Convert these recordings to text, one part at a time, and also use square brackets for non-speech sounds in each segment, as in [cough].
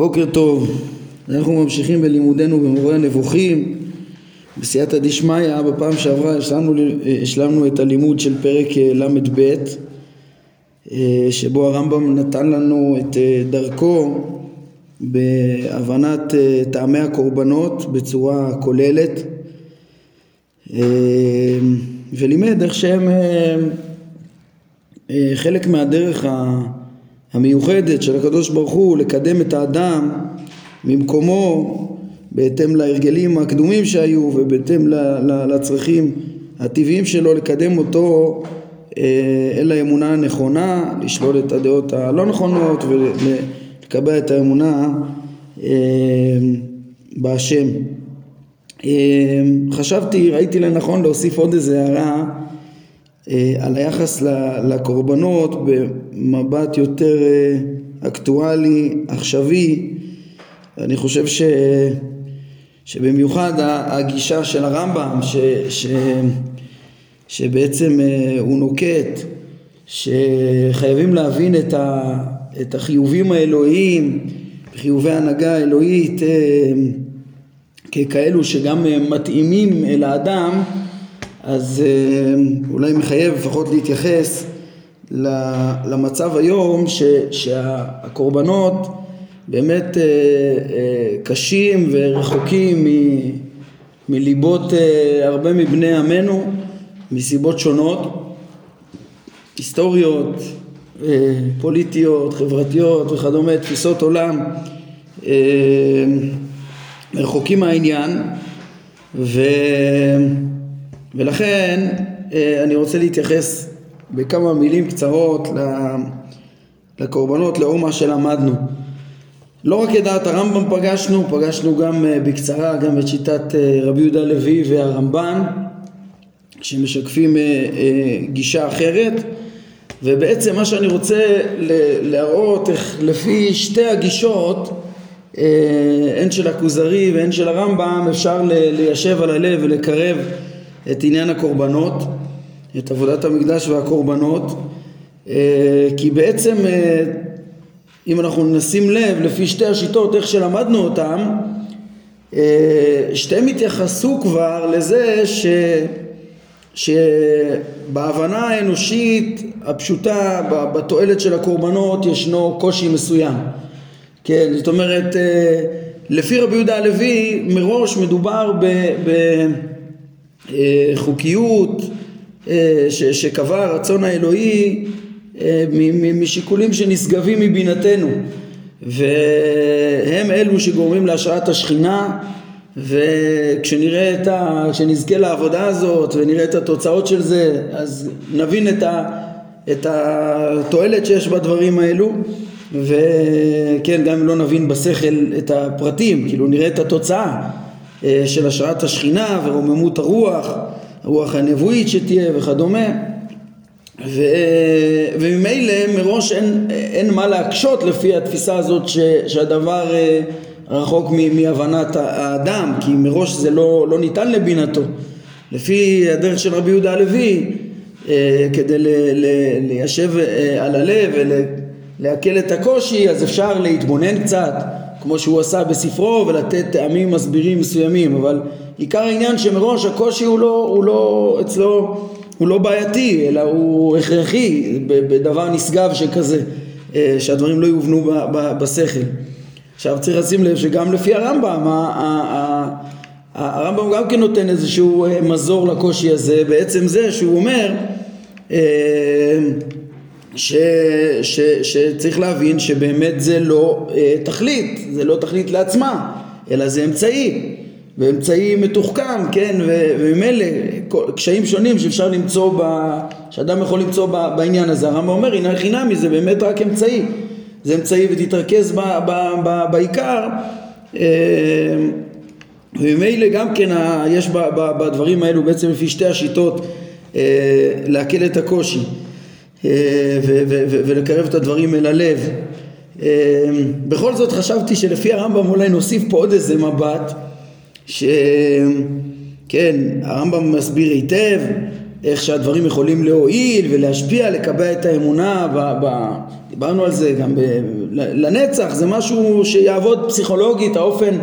בוקר טוב, אנחנו ממשיכים בלימודנו במורה הנבוכים. בסייעתא דשמיא, בפעם שעברה השלמנו, השלמנו את הלימוד של פרק אה, ל"ב אה, שבו הרמב"ם נתן לנו את אה, דרכו בהבנת טעמי הקורבנות בצורה כוללת. ולימד איך שהם חלק מהדרך המיוחדת של הקדוש ברוך הוא לקדם את האדם ממקומו בהתאם להרגלים הקדומים שהיו ובהתאם לצרכים הטבעיים שלו לקדם אותו אה, אל האמונה הנכונה, לשלול את הדעות הלא נכונות ולקבל את האמונה אה, בהשם. אה, חשבתי, ראיתי לנכון להוסיף עוד איזה הערה על היחס לקורבנות במבט יותר אקטואלי, עכשווי. אני חושב ש... שבמיוחד הגישה של הרמב"ם ש, ש, שבעצם אה, הוא נוקט שחייבים להבין את, ה, את החיובים האלוהיים, חיובי הנהגה האלוהית אה, ככאלו שגם אה, מתאימים אל האדם אז אולי מחייב לפחות להתייחס למצב היום ש, שהקורבנות באמת אה, אה, קשים ורחוקים מ, מליבות אה, הרבה מבני עמנו מסיבות שונות, היסטוריות, פוליטיות, חברתיות וכדומה, תפיסות עולם, רחוקים מהעניין ו... ולכן אני רוצה להתייחס בכמה מילים קצרות לקורבנות לאור מה שלמדנו. לא רק את דעת הרמב"ם פגשנו, פגשנו גם אה, בקצרה גם את שיטת אה, רבי יהודה לוי והרמב"ן שמשקפים אה, גישה אחרת ובעצם מה שאני רוצה להראות איך לפי שתי הגישות הן של הכוזרי והן של הרמב"ם אפשר ליישב על הלב ולקרב את עניין הקורבנות, את עבודת המקדש והקורבנות כי בעצם אם אנחנו נשים לב לפי שתי השיטות איך שלמדנו אותם אה, שתיהם התייחסו כבר לזה ש... שבהבנה האנושית הפשוטה בתועלת של הקורבנות ישנו קושי מסוים. כן זאת אומרת אה, לפי רבי יהודה הלוי מראש מדובר בחוקיות אה, שקבע הרצון האלוהי אה, משיקולים שנשגבים מבינתנו. והם אלו שגורמים להשראת השכינה וכשנראה את ה... כשנזכה לעבודה הזאת ונראה את התוצאות של זה אז נבין את, ה... את התועלת שיש בדברים האלו. וכן גם אם לא נבין בשכל את הפרטים כאילו נראה את התוצאה. אה, של השראת השכינה ורוממות הרוח הרוח הנבואית שתהיה וכדומה. ו... וממילא מראש אין, אין מה להקשות לפי התפיסה הזאת ש... שהדבר אה, רחוק מ... מהבנת האדם כי מראש זה לא, לא ניתן לבינתו. לפי הדרך של רבי יהודה הלוי אה, כדי ל... ל... ליישב אה, על הלב ולהקל את הקושי אז אפשר להתבונן קצת כמו שהוא עשה בספרו ולתת טעמים מסבירים מסוימים אבל עיקר העניין שמראש הקושי הוא לא, הוא לא אצלו הוא לא בעייתי, אלא הוא הכרחי בדבר נשגב שכזה, אה, שהדברים לא יובנו בשכל. עכשיו צריך לשים לב שגם לפי הרמב"ם, הרמב"ם גם כן נותן איזשהו אה, מזור לקושי הזה, בעצם זה שהוא אומר אה, ש, ש, שצריך להבין שבאמת זה לא תכלית, זה לא תכלית לעצמה, אלא זה אמצעי. ואמצעי מתוחכם, כן, וממילא קשיים שונים שאפשר למצוא, ב, שאדם יכול למצוא ב, בעניין הזה. הרמב"ם אומר, הנה חינמי זה באמת רק אמצעי, זה אמצעי ותתרכז ב, ב, ב, בעיקר. אה, וממילא גם כן יש בדברים האלו בעצם לפי שתי השיטות אה, להקל את הקושי אה, ולקרב את הדברים אל הלב. בכל זאת חשבתי שלפי הרמב"ם אולי נוסיף פה עוד איזה מבט שכן, הרמב"ם מסביר היטב איך שהדברים יכולים להועיל ולהשפיע, לקבע את האמונה, ב, ב, דיברנו על זה גם ב, לנצח, זה משהו שיעבוד פסיכולוגית, האופן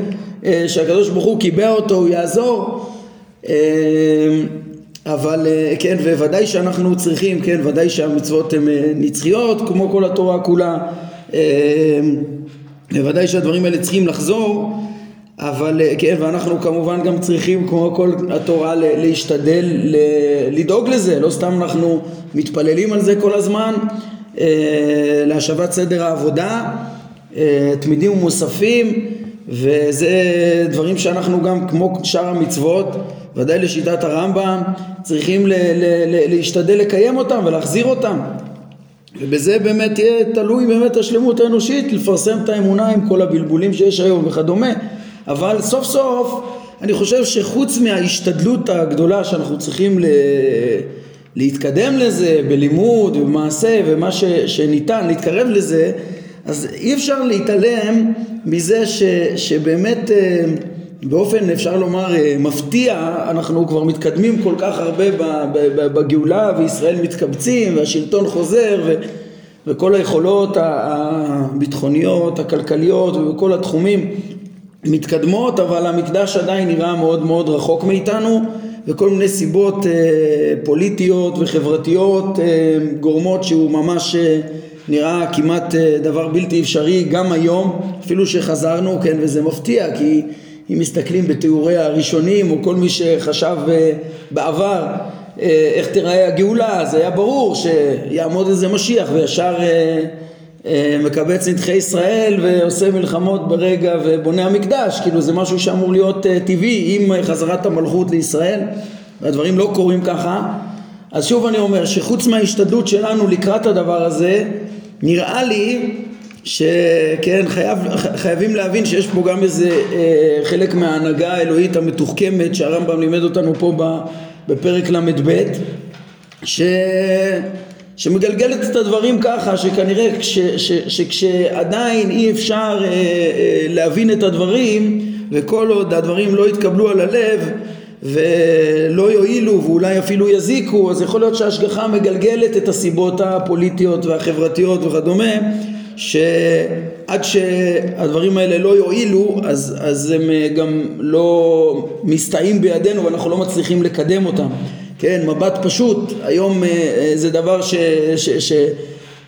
אה, שהקדוש ברוך הוא קיבע אותו, הוא יעזור. אבל אה, כן, וודאי שאנחנו צריכים, כן, ודאי שהמצוות הן אה, נצחיות כמו כל התורה כולה, אה, בוודאי שהדברים האלה צריכים לחזור, אבל כן, ואנחנו כמובן גם צריכים כמו כל התורה להשתדל לדאוג לזה, לא סתם אנחנו מתפללים על זה כל הזמן, להשבת סדר העבודה, תמידים ומוספים, וזה דברים שאנחנו גם כמו שאר המצוות ודאי לשיטת הרמב"ם, צריכים ל- ל- ל- להשתדל לקיים אותם ולהחזיר אותם. ובזה באמת יהיה תלוי באמת השלמות האנושית, לפרסם את האמונה עם כל הבלבולים שיש היום וכדומה. אבל סוף סוף אני חושב שחוץ מההשתדלות הגדולה שאנחנו צריכים ל... להתקדם לזה בלימוד ובמעשה ומה ש... שניתן להתקרב לזה, אז אי אפשר להתעלם מזה ש... שבאמת אה, באופן אפשר לומר אה, מפתיע אנחנו כבר מתקדמים כל כך הרבה בגאולה וישראל מתקבצים והשלטון חוזר ו, וכל היכולות הביטחוניות, הכלכליות ובכל התחומים מתקדמות אבל המקדש עדיין נראה מאוד מאוד רחוק מאיתנו וכל מיני סיבות אה, פוליטיות וחברתיות אה, גורמות שהוא ממש נראה כמעט דבר בלתי אפשרי גם היום אפילו שחזרנו כן וזה מפתיע כי אם מסתכלים בתיאורי הראשונים או כל מי שחשב אה, בעבר אה, איך תיראה הגאולה אז היה ברור שיעמוד איזה משיח וישר אה, מקבץ נדחי ישראל ועושה מלחמות ברגע ובונה המקדש. כאילו זה משהו שאמור להיות טבעי עם חזרת המלכות לישראל והדברים לא קורים ככה. אז שוב אני אומר שחוץ מההשתדלות שלנו לקראת הדבר הזה נראה לי שכן חייב, חייבים להבין שיש פה גם איזה אה, חלק מההנהגה האלוהית המתוחכמת שהרמב"ם לימד אותנו פה בפרק ל"ב ש... שמגלגלת את הדברים ככה שכנראה כש, ש, שכשעדיין אי אפשר אה, אה, להבין את הדברים וכל עוד הדברים לא יתקבלו על הלב ולא יועילו ואולי אפילו יזיקו אז יכול להיות שההשגחה מגלגלת את הסיבות הפוליטיות והחברתיות וכדומה שעד שהדברים האלה לא יועילו אז, אז הם אה, גם לא מסתייעים בידינו ואנחנו לא מצליחים לקדם אותם. כן מבט פשוט היום אה, אה, זה דבר ש, ש, ש,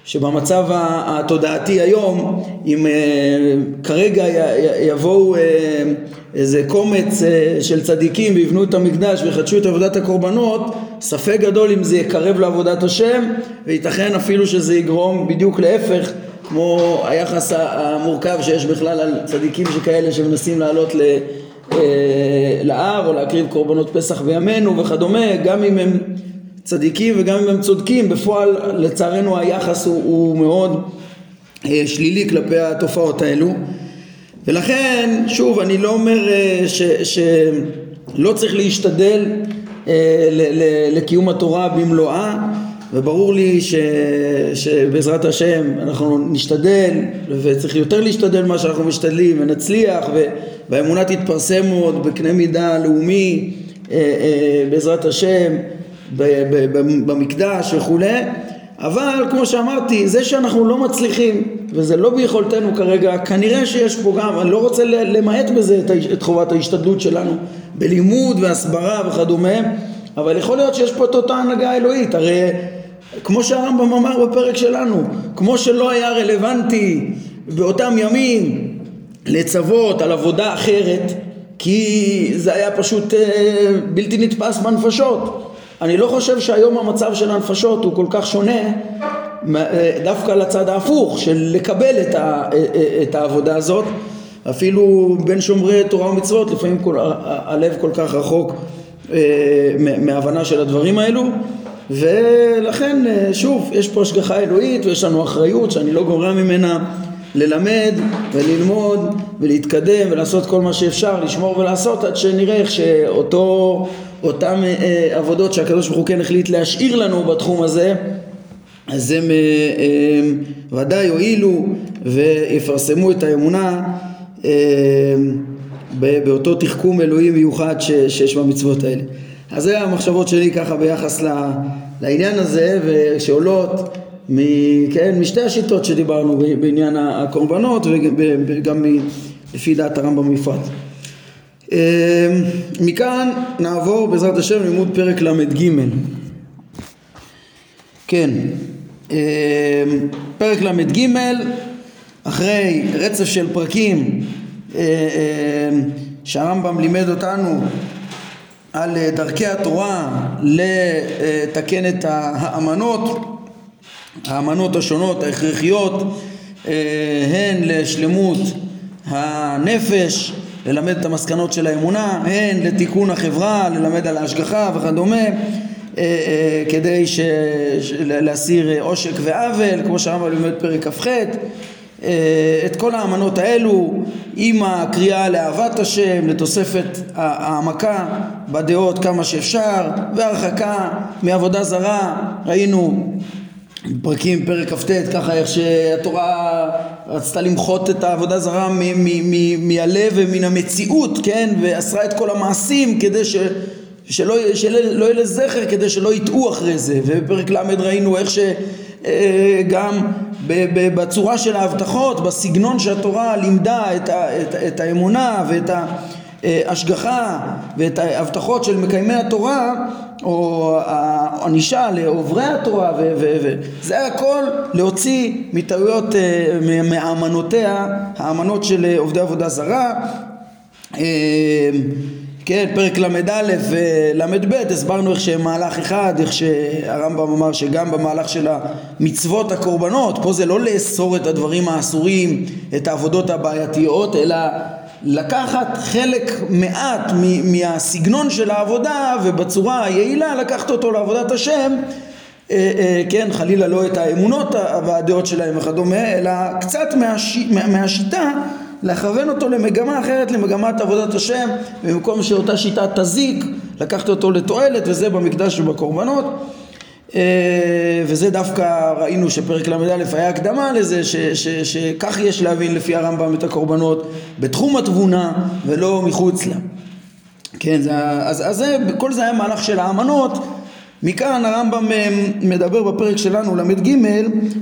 שבמצב התודעתי היום אם כרגע יבואו איזה קומץ של צדיקים ויבנו את המקדש ויחדשו את עבודת הקורבנות ספק גדול אם זה יקרב לעבודת השם וייתכן אפילו שזה יגרום בדיוק להפך כמו היחס המורכב שיש בכלל על צדיקים שכאלה שמנסים לעלות ל... אה, להר או להקריב קורבנות פסח בימינו וכדומה, גם אם הם צדיקים וגם אם הם צודקים, בפועל לצערנו היחס הוא, הוא מאוד אה, שלילי כלפי התופעות האלו. ולכן, שוב, אני לא אומר אה, שלא צריך להשתדל לקיום התורה במלואה, וברור לי ש, שבעזרת השם אנחנו נשתדל וצריך יותר להשתדל ממה שאנחנו משתדלים ונצליח והאמונה תתפרסם עוד בקנה מידה לאומי אה, אה, בעזרת השם במקדש וכולי. אבל כמו שאמרתי זה שאנחנו לא מצליחים וזה לא ביכולתנו כרגע כנראה שיש פה גם אני לא רוצה למעט בזה את חובת ההשתדלות שלנו בלימוד והסברה וכדומה אבל יכול להיות שיש פה את אותה הנהגה אלוהית. הרי כמו שהרמב"ם אמר בפרק שלנו, כמו שלא היה רלוונטי באותם ימים לצוות על עבודה אחרת, כי זה היה פשוט אה, בלתי נתפס בנפשות. אני לא חושב שהיום המצב של הנפשות הוא כל כך שונה אה, דווקא לצד ההפוך של לקבל את, ה, אה, אה, את העבודה הזאת אפילו בין שומרי תורה ומצוות לפעמים כל, הלב כל כך רחוק מהבנה של הדברים האלו ולכן אה, שוב יש פה השגחה אלוהית ויש לנו אחריות שאני לא גורע ממנה ללמד וללמוד ולהתקדם ולעשות כל מה שאפשר לשמור ולעשות עד שנראה איך שאותו אותם אה, אה, עבודות שהקדוש ברוך הוא כן החליט להשאיר לנו בתחום הזה אז הם ודאי יועילו ויפרסמו את האמונה באותו תחכום אלוהי מיוחד שיש במצוות האלה אז זה המחשבות שלי ככה ביחס לעניין הזה, ושעולות כן, משתי השיטות שדיברנו בעניין הקורבנות וגם לפי דעת הרמב"ם בפרט. אמ, מכאן נעבור בעזרת השם לימוד פרק ל"ג. כן, אמ, פרק ל"ג, אחרי רצף של פרקים אה, אמ, שהרמב"ם לימד אותנו על דרכי התורה לתקן את האמנות האמנות השונות ההכרחיות אה, הן לשלמות הנפש, ללמד את המסקנות של האמונה, הן לתיקון החברה, ללמד על ההשגחה וכדומה, אה, אה, כדי. להסיר עושק ועוול, כמו שהרמב"ם לימד פרק כ"ח, את כל האמנות האלו עם הקריאה לאהבת השם, לתוספת העמקה בדעות כמה שאפשר, והרחקה מעבודה זרה, ראינו פרקים, פרק כ"ט, ככה איך שהתורה רצתה למחות את העבודה זרה מהלב ומן המציאות, כן? ואסרה את כל המעשים כדי ש... שלא, שלא יהיה לזכר כדי שלא יטעו אחרי זה ובפרק ל' ראינו איך שגם אה, בצורה של ההבטחות, בסגנון שהתורה לימדה את, ה, את, את האמונה ואת ההשגחה ואת ההבטחות של מקיימי התורה או הענישה לעוברי התורה וזה הכל להוציא מטעויות אה, מאמנותיה האמנות של עובדי עבודה זרה. אה, כן, פרק ל"א ול"ב הסברנו איך שמהלך אחד, איך שהרמב"ם אמר שגם במהלך של המצוות הקורבנות, פה זה לא לאסור את הדברים האסורים, את העבודות הבעייתיות, אלא לקחת חלק מעט מהסגנון של העבודה ובצורה היעילה לקחת אותו לעבודת השם. אה, אה, כן חלילה לא את האמונות והדעות שלהם וכדומה אלא קצת מהש... מהשיטה לכוון אותו למגמה אחרת למגמת עבודת השם במקום שאותה שיטה תזיק לקחת אותו לתועלת וזה במקדש ובקורבנות אה, וזה דווקא ראינו שפרק ל"א היה הקדמה לזה שכך יש להבין לפי הרמב"ם את הקורבנות בתחום התבונה ולא מחוץ לה. כן, זה, אז, אז זה, כל זה היה מהלך של האמנות מכאן הרמב"ם אה, מדבר בפרק שלנו ל"ג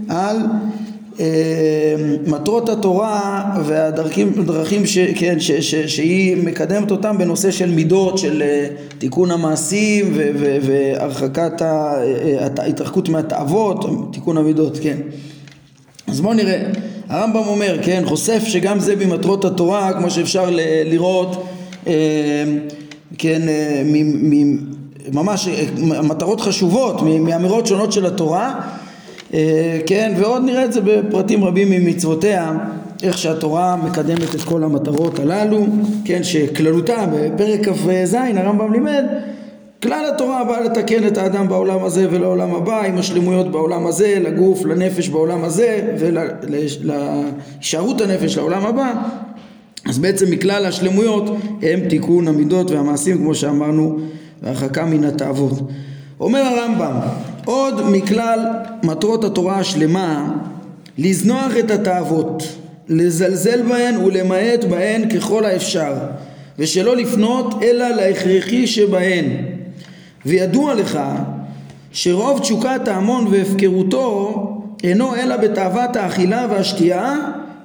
על מטרות התורה והדרכים ש, כן, ש, ש, שהיא מקדמת אותם בנושא של מידות, של אה, תיקון המעשים ו, ו, והרחקת ההתרחקות מהתאוות, תיקון המידות, כן. אז בואו נראה, הרמב"ם אומר, כן, חושף שגם זה במטרות התורה, כמו שאפשר לראות, כן, ממש מטרות חשובות מאמירות שונות של התורה אה, כן, ועוד נראה את זה בפרטים רבים ממצוותיה, איך שהתורה מקדמת את כל המטרות הללו, כן, שכללותה בפרק כ"ז הרמב"ם לימד כלל התורה באה לתקן את האדם בעולם הזה ולעולם הבא עם השלמויות בעולם הזה, לגוף, לנפש בעולם הזה ולהישארות הנפש לעולם הבא. אז בעצם מכלל השלמויות הם תיקון המידות והמעשים כמו שאמרנו והרחקה מן התאוות אומר הרמב"ם עוד מכלל מטרות התורה השלמה לזנוח את התאוות, לזלזל בהן ולמעט בהן ככל האפשר, ושלא לפנות אלא להכרחי שבהן. וידוע לך שרוב תשוקת ההמון והפקרותו אינו אלא בתאוות האכילה והשתייה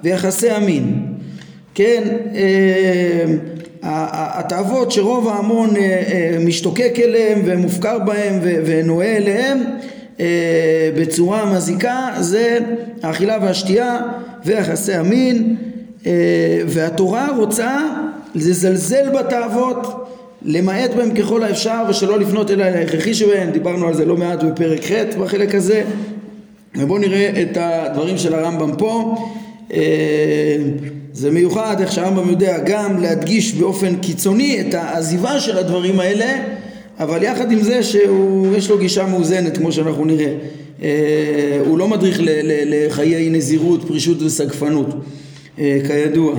ויחסי המין. כן, אה, התאוות שרוב ההמון אה, אה, משתוקק אליהם ומופקר בהם ונועה אליהם אה, בצורה מזיקה זה האכילה והשתייה ויחסי המין והתורה רוצה לזלזל בתאוות למעט בהם ככל האפשר ושלא לפנות אליה להכרחי שבהם דיברנו על זה לא מעט בפרק ח' בחלק הזה ובואו נראה את הדברים של הרמב"ם פה זה מיוחד איך שהרמב"ם יודע גם להדגיש באופן קיצוני את העזיבה של הדברים האלה אבל יחד עם זה שיש לו גישה מאוזנת כמו שאנחנו נראה. אה, הוא לא מדריך לחיי נזירות, פרישות וסגפנות אה, כידוע.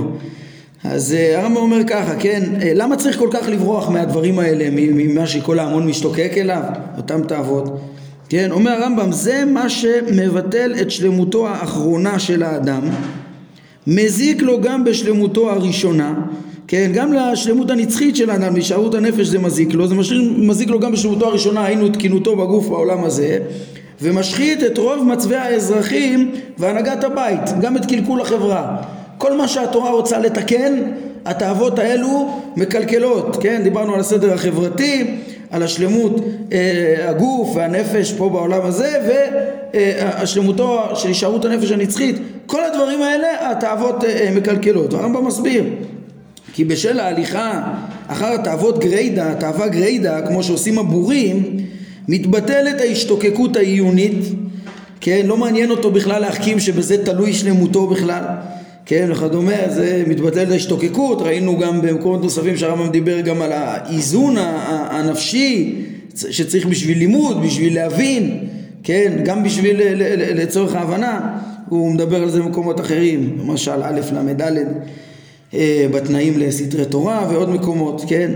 אז אה, הרמב"ם אומר ככה, כן, למה צריך כל כך לברוח מהדברים האלה, ממה שכל ההמון משתוקק אליו, אותם תאוות? כן, אומר הרמב"ם, זה מה שמבטל את שלמותו האחרונה של האדם מזיק לו גם בשלמותו הראשונה, כן, גם לשלמות הנצחית של האדם, להישארות הנפש זה מזיק לו, זה מזיק לו גם בשלמותו הראשונה, היינו תקינותו בגוף בעולם הזה, ומשחית את רוב מצבי האזרחים והנהגת הבית, גם את קלקול החברה. כל מה שהתורה רוצה לתקן, התאוות האלו מקלקלות, כן? דיברנו על הסדר החברתי, על השלמות אה, הגוף והנפש פה בעולם הזה והשלמותו של הישארות הנפש הנצחית כל הדברים האלה התאוות אה, מקלקלות. והרמב"ם מסביר כי בשל ההליכה אחר התאוות גריידה, תאווה גריידה כמו שעושים הבורים מתבטלת ההשתוקקות העיונית כן, לא מעניין אותו בכלל להחכים שבזה תלוי שלמותו בכלל כן, וכדומה, זה מתבטל להשתוקקות, ראינו גם במקומות נוספים שהרמב"ם דיבר גם על האיזון הנפשי שצריך בשביל לימוד, בשביל להבין, כן, גם בשביל לצורך ההבנה, הוא מדבר על זה במקומות אחרים, למשל א' ל"ד אה, בתנאים לסתרי תורה ועוד מקומות, כן?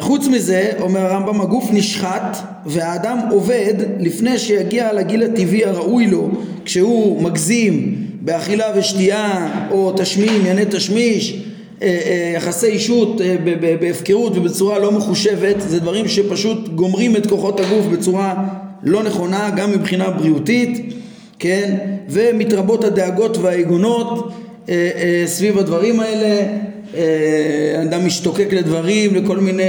חוץ מזה, אומר הרמב"ם, הגוף נשחט והאדם עובד לפני שיגיע לגיל הטבעי הראוי לו, כשהוא מגזים באכילה ושתייה או תשמיע ענייני תשמיש אה, אה, יחסי אישות אה, בהפקרות ובצורה לא מחושבת זה דברים שפשוט גומרים את כוחות הגוף בצורה לא נכונה גם מבחינה בריאותית כן? ומתרבות הדאגות והעיגונות סביב הדברים האלה. אדם משתוקק לדברים לכל מיני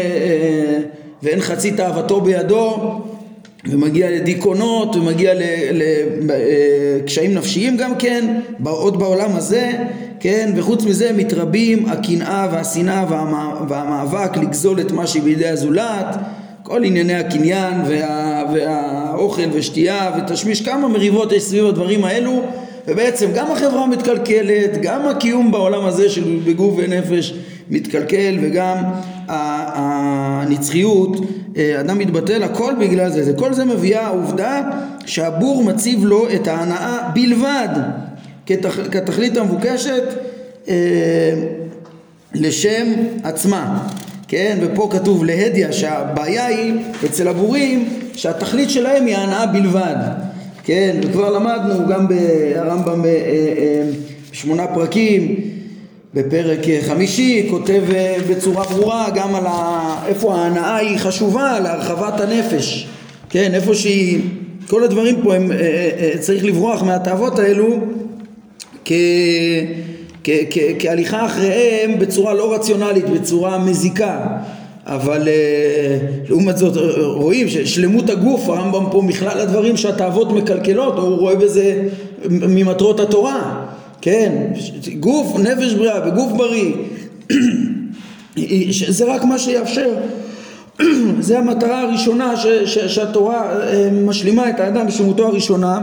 ואין חצי תאוותו בידו ומגיע לדיכאונות ומגיע לקשיים נפשיים גם כן, עוד בעולם הזה, כן, וחוץ מזה מתרבים הקנאה והשנאה והמאבק לגזול את מה שבידי הזולת, כל ענייני הקניין וה, והאוכל ושתייה ותשמיש, כמה מריבות יש סביב הדברים האלו ובעצם גם החברה מתקלקלת, גם הקיום בעולם הזה של בגוף ונפש מתקלקל וגם הנצחיות, אה, אדם מתבטל, הכל בגלל זה. כל זה מביאה העובדה שהבור מציב לו את ההנאה בלבד כתכלית המבוקשת אה, לשם עצמה. כן, ופה כתוב להדיא שהבעיה היא אצל הבורים שהתכלית שלהם היא ההנאה בלבד. כן, וכבר למדנו גם ברמב"ם אה, בשמונה פרקים בפרק חמישי כותב אה, בצורה ברורה גם על ה... איפה ההנאה היא חשובה להרחבת הנפש. כן איפה שהיא כל הדברים פה הם אה, אה, צריך לברוח מהתאוות האלו כ... כ... כ... כהליכה אחריהם בצורה לא רציונלית בצורה מזיקה. אבל לעומת זאת רואים ששלמות הגוף הרמב"ם פה מכלל הדברים שהתאוות מקלקלות הוא רואה בזה ממטרות התורה כן, גוף, נפש בריאה וגוף בריא, [clears throat] זה רק מה שיאפשר, [clears throat] זה המטרה הראשונה ש, ש, שהתורה אה, משלימה את האדם בשלמותו הראשונה,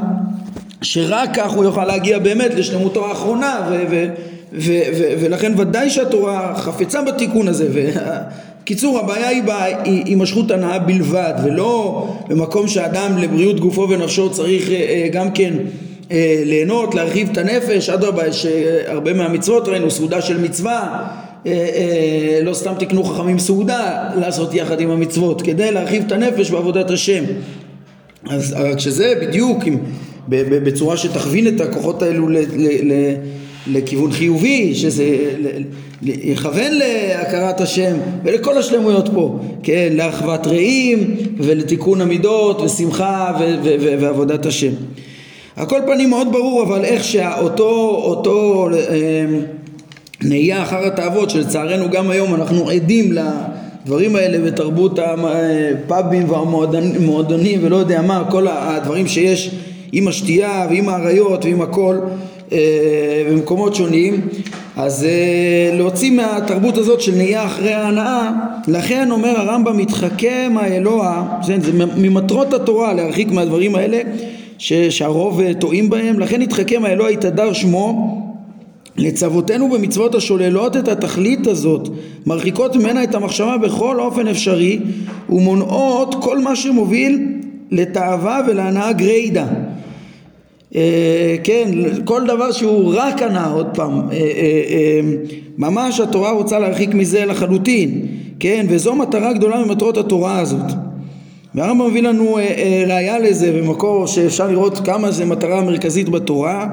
שרק כך הוא יוכל להגיע באמת לשלמותו האחרונה, ו, ו, ו, ו, ולכן ודאי שהתורה חפצה בתיקון הזה. קיצור הבעיה היא בהימשכות הנאה בלבד ולא במקום שאדם לבריאות גופו ונפשו צריך אה, אה, גם כן אה, ליהנות, להרחיב את הנפש, אדרבה, יש אה, הרבה מהמצוות ראינו, סעודה של מצווה, אה, לא סתם תקנו חכמים סעודה לעשות יחד עם המצוות, כדי להרחיב את הנפש בעבודת השם. אז כשזה בדיוק עם, בצורה שתכווין את הכוחות האלו ל, ל, ל, לכיוון חיובי, שזה יכוון להכרת השם ולכל השלמויות פה, כן, לאחוות רעים ולתיקון המידות ושמחה ו, ו, ו, ועבודת השם. על כל פנים מאוד ברור אבל איך שאותו אותו אה, נהייה אחר התאוות שלצערנו גם היום אנחנו עדים לדברים האלה בתרבות הפאבים והמועדונים ולא יודע מה כל הדברים שיש עם השתייה ועם האריות ועם הכל אה, במקומות שונים. אז אה, להוציא מהתרבות הזאת של נהייה אחרי ההנאה לכן אומר הרמב"ם מתחכם האלוה זה ממטרות התורה להרחיק מהדברים האלה שהרוב אה, טועים בהם, לכן התחכם האלוה יתהדר שמו לצוותינו במצוות השוללות את התכלית הזאת, מרחיקות ממנה את המחשבה בכל אופן אפשרי ומונעות כל מה שמוביל לתאווה ולהנאה גריידה. אה, כן, כל דבר שהוא רק הנאה, עוד פעם, אה, אה, ממש התורה רוצה להרחיק מזה לחלוטין, כן, וזו מטרה גדולה ממטרות התורה הזאת. והרמב"ם מביא לנו אה, אה, ראיה לזה במקור שאפשר לראות כמה זה מטרה מרכזית בתורה.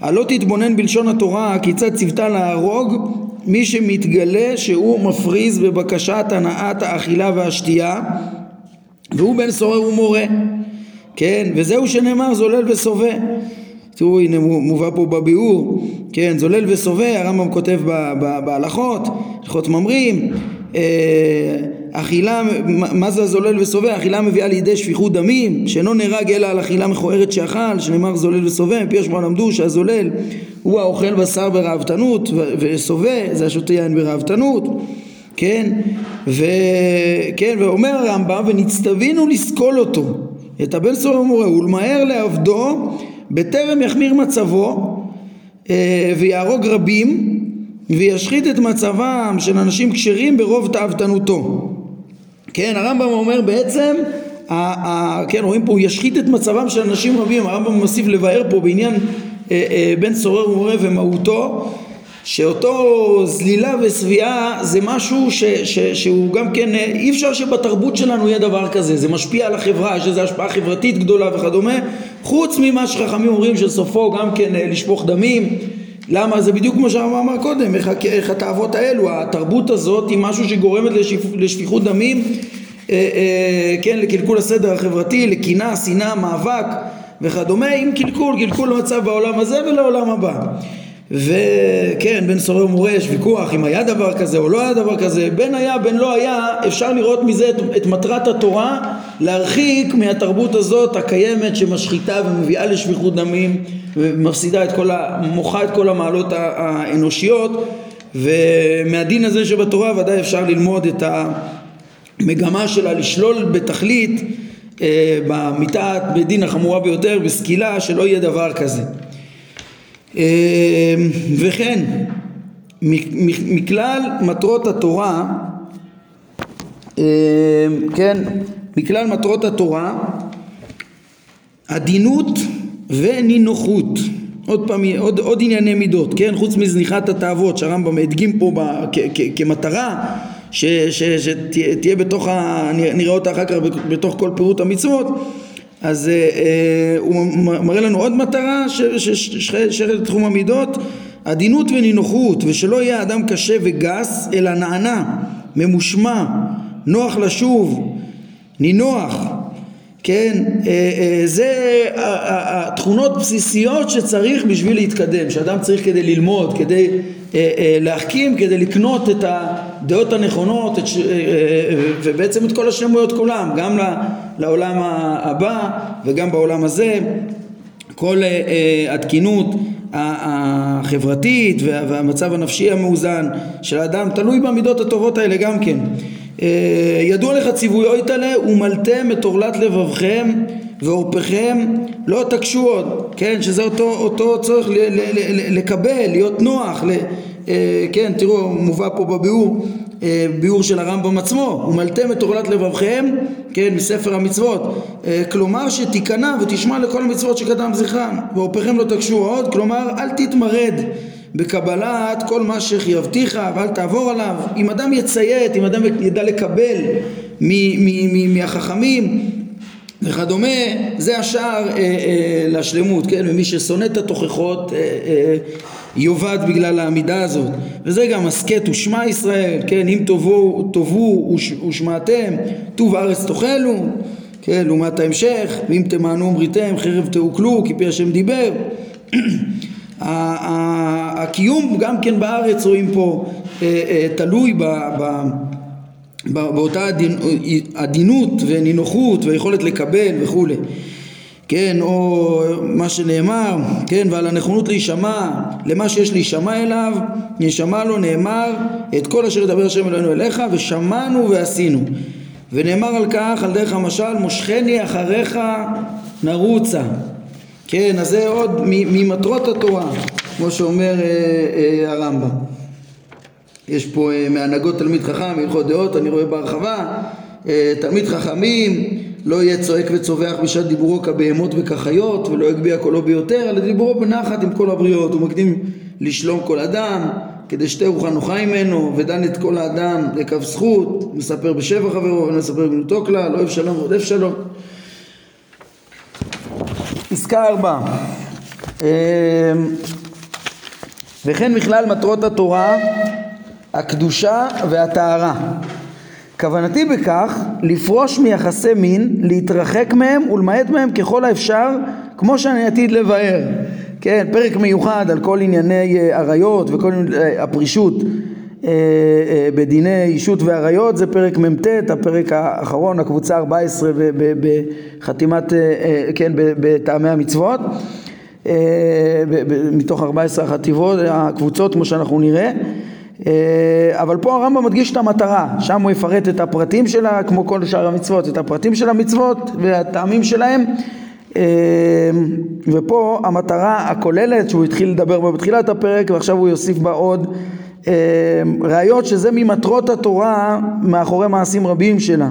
הלא תתבונן בלשון התורה כיצד ציוותה להרוג מי שמתגלה שהוא מפריז בבקשת הנעת האכילה והשתייה והוא בן סורר ומורה. כן וזהו שנאמר זולל וסובא תראו הנה מובא פה בביאור. כן זולל וסובא הרמב"ם כותב בהלכות הלכות ממרים. אה, אכילה, מה זה הזולל ושובע? אכילה מביאה לידי שפיכות דמים, שאינו נהרג אלא על אכילה מכוערת שאכל, שנאמר זולל ושובע, מפי השמוע למדו שהזולל הוא האוכל בשר בראוותנות, ושובע זה השותה יין בראוותנות, כן? וכן, ואומר הרמב"ם, ונצטווינו לסקול אותו, את הבן סורר ומורה, ולמהר לעבדו, בטרם יחמיר מצבו, אה, ויהרוג רבים, וישחית את מצבם של אנשים כשרים ברוב תאוותנותו. כן, הרמב"ם אומר בעצם, ה, ה, כן, רואים פה, הוא ישחית את מצבם של אנשים רבים, הרמב"ם מוסיף לבאר פה בעניין אה, אה, בן סורר ומורה ומהותו, שאותו זלילה ושביעה זה משהו ש, ש, שהוא גם כן, אה, אי אפשר שבתרבות שלנו יהיה דבר כזה, זה משפיע על החברה, יש לזה השפעה חברתית גדולה וכדומה, חוץ ממה שחכמים אומרים שסופו גם כן אה, לשפוך דמים למה? זה בדיוק כמו שהרמב"ם אמר קודם, איך, איך התאוות האלו, התרבות הזאת היא משהו שגורמת לשפ, לשפיכות דמים, אה, אה, כן, לקלקול הסדר החברתי, לקנאה, שנאה, מאבק וכדומה, עם קלקול, קלקול המצב בעולם הזה ולעולם הבא. וכן, בין סורר ומורה יש ויכוח אם היה דבר כזה או לא היה דבר כזה, בין היה בין לא היה, אפשר לראות מזה את, את מטרת התורה להרחיק מהתרבות הזאת הקיימת שמשחיתה ומביאה לשפיכות דמים ומפסידה את כל, מוחה את כל המעלות האנושיות ומהדין הזה שבתורה ודאי אפשר ללמוד את המגמה שלה לשלול בתכלית אה, במיתת בית דין החמורה ביותר בסקילה שלא יהיה דבר כזה וכן מכלל מטרות התורה אה, כן מכלל מטרות התורה עדינות ונינוחות עוד פעם, עוד, עוד ענייני מידות, כן? חוץ מזניחת התאוות שהרמב"ם הדגים פה ב, כ, כ, כמטרה שתהיה בתוך, ה, נראה אותה אחר כך בתוך כל פירוט המצוות אז אה, אה, הוא מראה לנו עוד מטרה ששייכת לתחום המידות עדינות ונינוחות ושלא יהיה אדם קשה וגס אלא נענה, ממושמע, נוח לשוב, נינוח כן, אה, אה, זה התכונות בסיסיות שצריך בשביל להתקדם, שאדם צריך כדי ללמוד, כדי אה, להחכים, כדי לקנות את הדעות הנכונות את, ובעצם את כל השלמויות כולם, גם לעולם הבא וגם בעולם הזה, כל התקינות החברתית והמצב הנפשי המאוזן של האדם תלוי במידות הטובות האלה גם כן. אה, ידוע לך ציווי אוי תלה ומלתם את עורלת לבבכם ועורפכם לא תקשו עוד, כן, שזה אותו, אותו צורך ל, ל, ל, לקבל, להיות נוח, ל, אה, כן, תראו, מובא פה בביאור, אה, ביאור של הרמב"ם עצמו, ומלתם את עורלת לבבכם, כן, מספר המצוות, כלומר שתיכנע ותשמע לכל המצוות שקדם זכרם, ועורפכם לא תקשו עוד, כלומר אל תתמרד בקבלת כל מה שחייבתיך ואל תעבור עליו. אם אדם יציית, אם אדם ידע לקבל מהחכמים וכדומה, זה השער אה, אה, לשלמות, כן? ומי ששונא את התוכחות אה, אה, יאבד בגלל העמידה הזאת. וזה גם הסכת ושמע ישראל, כן? אם תבואו, תבואו ושמעתם, טוב ארץ תאכלו, כן? לעומת ההמשך, ואם תמענו אמריתם חרב תאוכלו, כי פי השם דיבר. [clears throat] הקיום גם כן בארץ רואים פה אה, אה, תלוי ב, ב, באותה עדינות ונינוחות ויכולת לקבל וכולי כן, או מה שנאמר, כן, ועל הנכונות להישמע למה שיש להישמע אליו, נשמע לו נאמר את כל אשר ידבר השם אלינו אליך ושמענו ועשינו ונאמר על כך על דרך המשל מושכני אחריך נרוצה כן, אז זה עוד ממטרות התורה, כמו שאומר אה, אה, הרמב"ם. יש פה אה, מהנהגות תלמיד חכם, הלכות דעות, אני רואה בהרחבה, אה, תלמיד חכמים לא יהיה צועק וצווח בשעת דיבורו כבהמות וכחיות ולא יגביה קולו ביותר, אלא דיבורו בנחת עם כל הבריות, הוא מקדים לשלום כל אדם, כדי שתי רוחה נוחה ממנו, ודן את כל האדם לקו זכות, מספר בשבע חברו ומספר בגנותו כלל, לא אוהב שלום ועודף שלום. פסקה ארבע אמ, וכן מכלל מטרות התורה הקדושה והטהרה. כוונתי בכך לפרוש מיחסי מין, להתרחק מהם ולמעט מהם ככל האפשר, כמו שאני עתיד לבאר. כן, פרק מיוחד על כל ענייני אה, עריות וכל ענייני הפרישות אה, אה, בדיני אישות ועריות. זה פרק מ"ט, הפרק האחרון, הקבוצה 14 בחתימת, כן, בטעמי המצוות. מתוך 14 החטיבות, הקבוצות כמו שאנחנו נראה אבל פה הרמב"ם מדגיש את המטרה, שם הוא יפרט את הפרטים שלה כמו כל שאר המצוות, את הפרטים של המצוות והטעמים שלהם ופה המטרה הכוללת שהוא התחיל לדבר בה בתחילת הפרק ועכשיו הוא יוסיף בה עוד ראיות שזה ממטרות התורה מאחורי מעשים רבים שלה.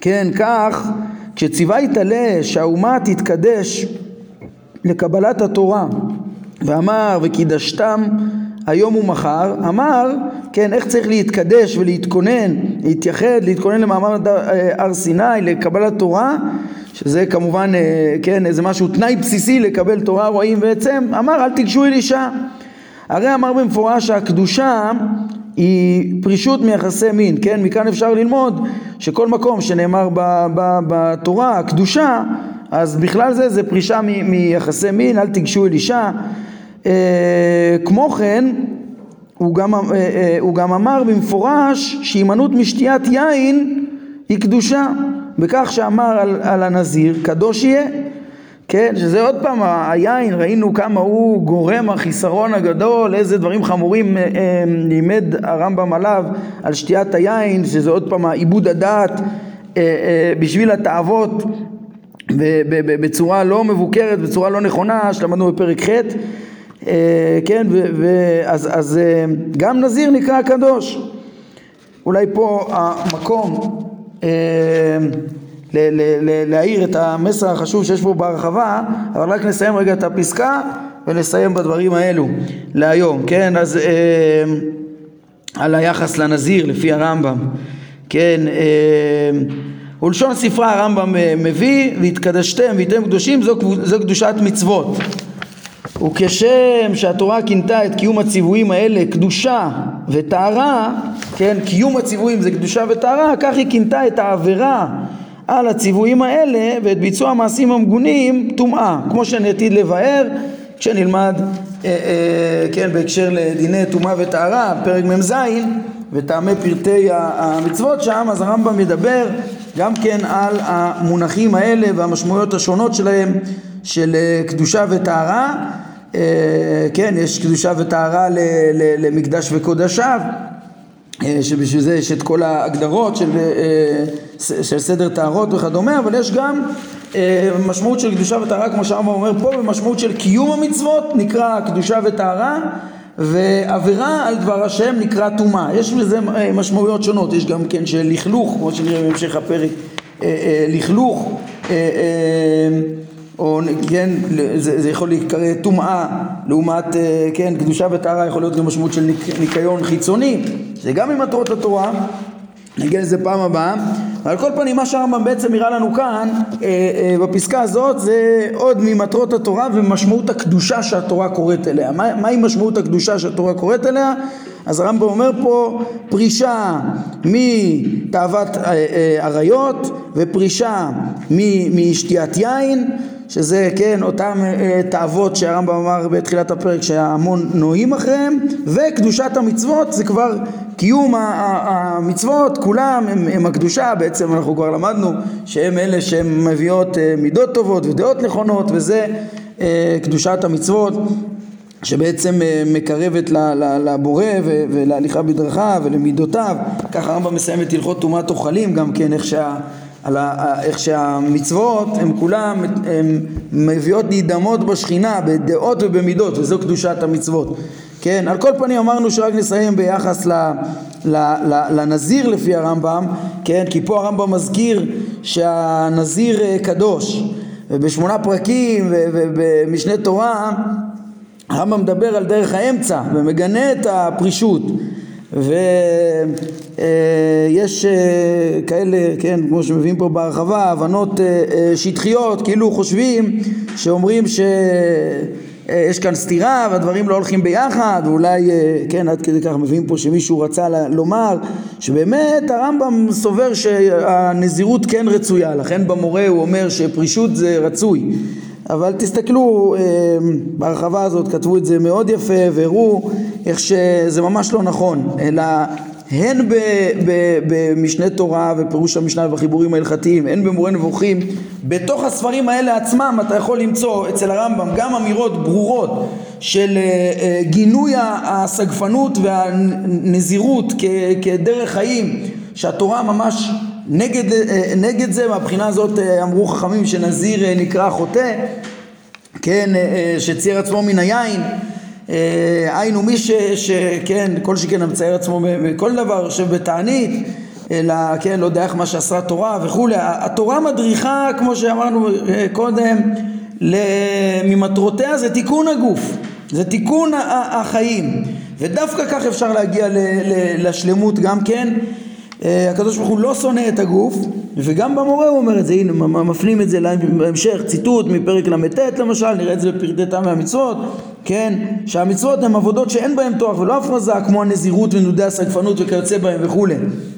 כן, כך כשציווה יתעלה שהאומה תתקדש לקבלת התורה ואמר וקידשתם היום ומחר, אמר, כן, איך צריך להתקדש ולהתכונן, להתייחד, להתכונן למעמד הר סיני, לקבלת תורה, שזה כמובן, כן, איזה משהו, תנאי בסיסי לקבל תורה, רואים בעצם, אמר, אל תיגשו אל אישה. הרי אמר במפורש שהקדושה היא פרישות מיחסי מין, כן? מכאן אפשר ללמוד שכל מקום שנאמר בתורה, קדושה, אז בכלל זה זה פרישה מיחסי מין, אל תיגשו אל אישה. אה, כמו כן, הוא גם, אה, אה, הוא גם אמר במפורש שהימנעות משתיית יין היא קדושה, בכך שאמר על, על הנזיר, קדוש יהיה. כן, שזה עוד פעם היין, ראינו כמה הוא גורם החיסרון הגדול, איזה דברים חמורים לימד הרמב"ם עליו על שתיית היין, שזה עוד פעם עיבוד הדעת בשביל התאוות בצורה לא מבוקרת, בצורה לא נכונה, שלמדנו בפרק ח', כן, ואז אז גם נזיר נקרא קדוש. אולי פה המקום להעיר את המסר החשוב שיש פה בהרחבה, אבל רק נסיים רגע את הפסקה ונסיים בדברים האלו להיום, כן? אז אה, על היחס לנזיר לפי הרמב"ם, כן? אה, ולשון ספרה הרמב"ם אה, מביא והתקדשתם והייתם קדושים זו, זו קדושת מצוות וכשם שהתורה כינתה את קיום הציוויים האלה קדושה וטהרה, כן, קיום הציוויים זה קדושה וטהרה, כך היא כינתה את העבירה על הציוויים האלה ואת ביצוע המעשים המגונים טומאה, כמו שאני עתיד לבאר כשנלמד אה, אה, כן, בהקשר לדיני טומאה וטהרה, פרק מ"ז וטעמי פרטי המצוות שם, אז הרמב"ם מדבר גם כן על המונחים האלה והמשמעויות השונות שלהם של אה, קדושה וטהרה, כן, יש קדושה וטהרה למקדש וקודשיו אה, שבשביל זה יש את כל ההגדרות של, אה, של סדר טהרות וכדומה, אבל יש גם אה, משמעות של קדושה וטהרה, כמו שהרמב"ם אומר פה, ומשמעות של קיום המצוות נקרא קדושה וטהרה, ועבירה על דבר השם נקרא טומאה. יש לזה משמעויות שונות, יש גם כן של לכלוך, כמו שנראה בהמשך הפרק, לכלוך. או כן, זה, זה יכול להיקרא טומאה לעומת, אה, כן, קדושה וטהרה יכול להיות גם משמעות של ניק, ניקיון חיצוני, זה גם ממטרות התורה, נגיע לזה פעם הבאה, על כל פנים מה שהרמב"ם בעצם נראה לנו כאן אה, אה, בפסקה הזאת זה עוד ממטרות התורה ומשמעות הקדושה שהתורה קוראת אליה. מה, מהי משמעות הקדושה שהתורה קוראת אליה? אז הרמב"ם אומר פה פרישה מתאוות עריות ופרישה משתיית יין שזה כן אותם אה, תאוות שהרמב"ם אמר בתחילת הפרק שההמון נוהים אחריהם וקדושת המצוות זה כבר קיום המצוות כולם הם, הם הקדושה בעצם אנחנו כבר למדנו שהם אלה שהן מביאות אה, מידות טובות ודעות נכונות וזה אה, קדושת המצוות שבעצם מקרבת לבורא ולהליכה בדרכה ולמידותיו. ככה הרמב"ם מסיים את הלכות טומאת אוכלים גם כן איך שה על איך שהמצוות הם כולם הם מביאות להידמות בשכינה בדעות ובמידות וזו קדושת המצוות. כן? על כל פנים אמרנו שרק נסיים ביחס ל, ל, ל, לנזיר לפי הרמב"ם כן? כי פה הרמב"ם מזכיר שהנזיר אה, קדוש. ובשמונה פרקים ובמשנה תורה הרמב"ם מדבר על דרך האמצע ומגנה את הפרישות ויש אה, כאלה, כן, כמו שמביאים פה בהרחבה, הבנות אה, אה, שטחיות, כאילו חושבים שאומרים ש... אה, יש כאן סתירה והדברים לא הולכים ביחד, ואולי, כן, עד כדי כך מביאים פה שמישהו רצה לומר שבאמת הרמב"ם סובר שהנזירות כן רצויה, לכן במורה הוא אומר שפרישות זה רצוי. אבל תסתכלו, בהרחבה הזאת כתבו את זה מאוד יפה והראו איך שזה ממש לא נכון, אלא הן במשנה תורה ופירוש המשנה ובחיבורים ההלכתיים, הן במורה נבוכים, בתוך הספרים האלה עצמם אתה יכול למצוא אצל הרמב"ם גם אמירות ברורות של אה, אה, גינוי הסגפנות והנזירות כדרך חיים, שהתורה ממש נגד, אה, נגד זה, מהבחינה הזאת אמרו חכמים שנזיר נקרא חוטא, כן, שצייר עצמו מן היין אה, היינו מי ש... שכן, כל שכן המצייר עצמו בכל דבר, יושב בתענית, אלא, כן, לא יודע איך מה שעשה התורה וכולי. התורה מדריכה, כמו שאמרנו אה, קודם, ממטרותיה זה תיקון הגוף, זה תיקון החיים, ודווקא כך אפשר להגיע לשלמות גם כן. אה, הקדוש ברוך הוא לא שונא את הגוף, וגם במורה הוא אומר את זה, הנה מפנים את זה בהמשך, ציטוט מפרק ל"ט למשל, נראה את זה בפרטי טעם מהמצוות, כן, שהמצוות הן עבודות שאין בהן תואר ולא הפרזה, כמו הנזירות ונודי הסגפנות וכיוצא בהן וכולי,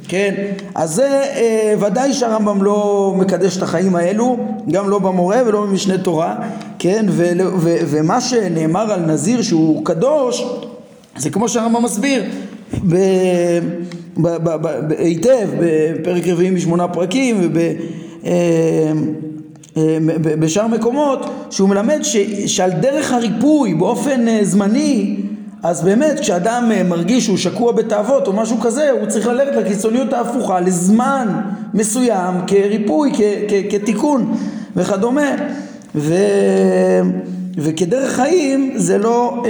כן, אז זה אה, ודאי שהרמב"ם לא מקדש את החיים האלו, גם לא במורה ולא במשנה תורה, כן, ו, ו, ומה שנאמר על נזיר שהוא קדוש, זה כמו שהרמב"ם מסביר, ב... היטב בפרק רביעי משמונה פרקים ובשאר אה, אה, מקומות שהוא מלמד ש, שעל דרך הריפוי באופן אה, זמני אז באמת כשאדם מרגיש שהוא שקוע בתאוות או משהו כזה הוא צריך ללכת לקיצוניות ההפוכה לזמן מסוים כריפוי, כ, כ, כתיקון וכדומה. ו... וכדרך חיים זה לא,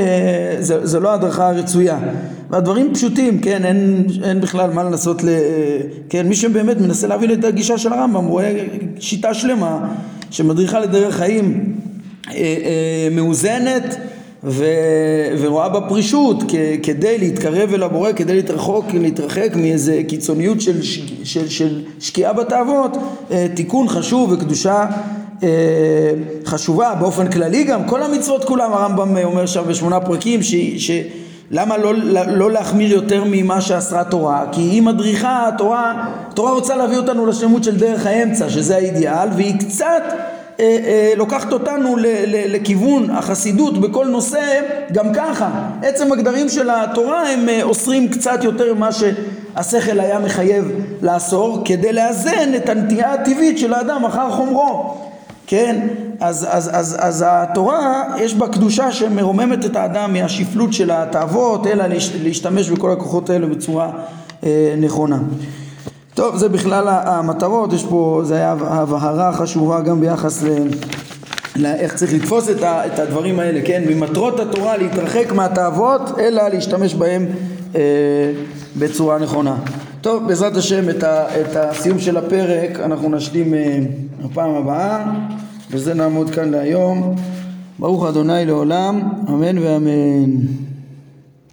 זה, זה לא הדרכה רצויה והדברים פשוטים, כן, אין, אין בכלל מה לנסות, ל, כן, מי שבאמת מנסה להבין את הגישה של הרמב"ם רואה שיטה שלמה שמדריכה לדרך חיים אה, אה, מאוזנת ו, ורואה בפרישות כ, כדי להתקרב אל הבורא, כדי להתרחוק, להתרחק מאיזה קיצוניות של, של, של שקיעה בתאוות, אה, תיקון חשוב וקדושה אה, חשובה באופן כללי גם, כל המצוות כולם הרמב"ם אומר שם בשמונה פרקים ש, ש, למה לא, לא להחמיר יותר ממה שאסרה תורה? כי היא מדריכה, התורה, התורה רוצה להביא אותנו לשלמות של דרך האמצע, שזה האידיאל, והיא קצת אה, אה, לוקחת אותנו ל, ל, לכיוון החסידות בכל נושא, גם ככה. עצם הגדרים של התורה הם אה, אוסרים קצת יותר ממה שהשכל היה מחייב לאסור, כדי לאזן את הנטייה הטבעית של האדם אחר חומרו. כן? אז, אז, אז, אז התורה יש בה קדושה שמרוממת את האדם מהשפלות של התאוות, אלא להשתמש בכל הכוחות האלה בצורה אה, נכונה. טוב, זה בכלל המטרות, יש פה, זה היה הבהרה חשובה גם ביחס ל... איך צריך לתפוס את, ה, את הדברים האלה, כן? ממטרות התורה להתרחק מהתאוות, אלא להשתמש בהם אה, בצורה נכונה. טוב, בעזרת השם את, ה, את הסיום של הפרק אנחנו נשלים אה, בפעם הבאה, וזה נעמוד כאן להיום. ברוך אדוני לעולם, אמן ואמן.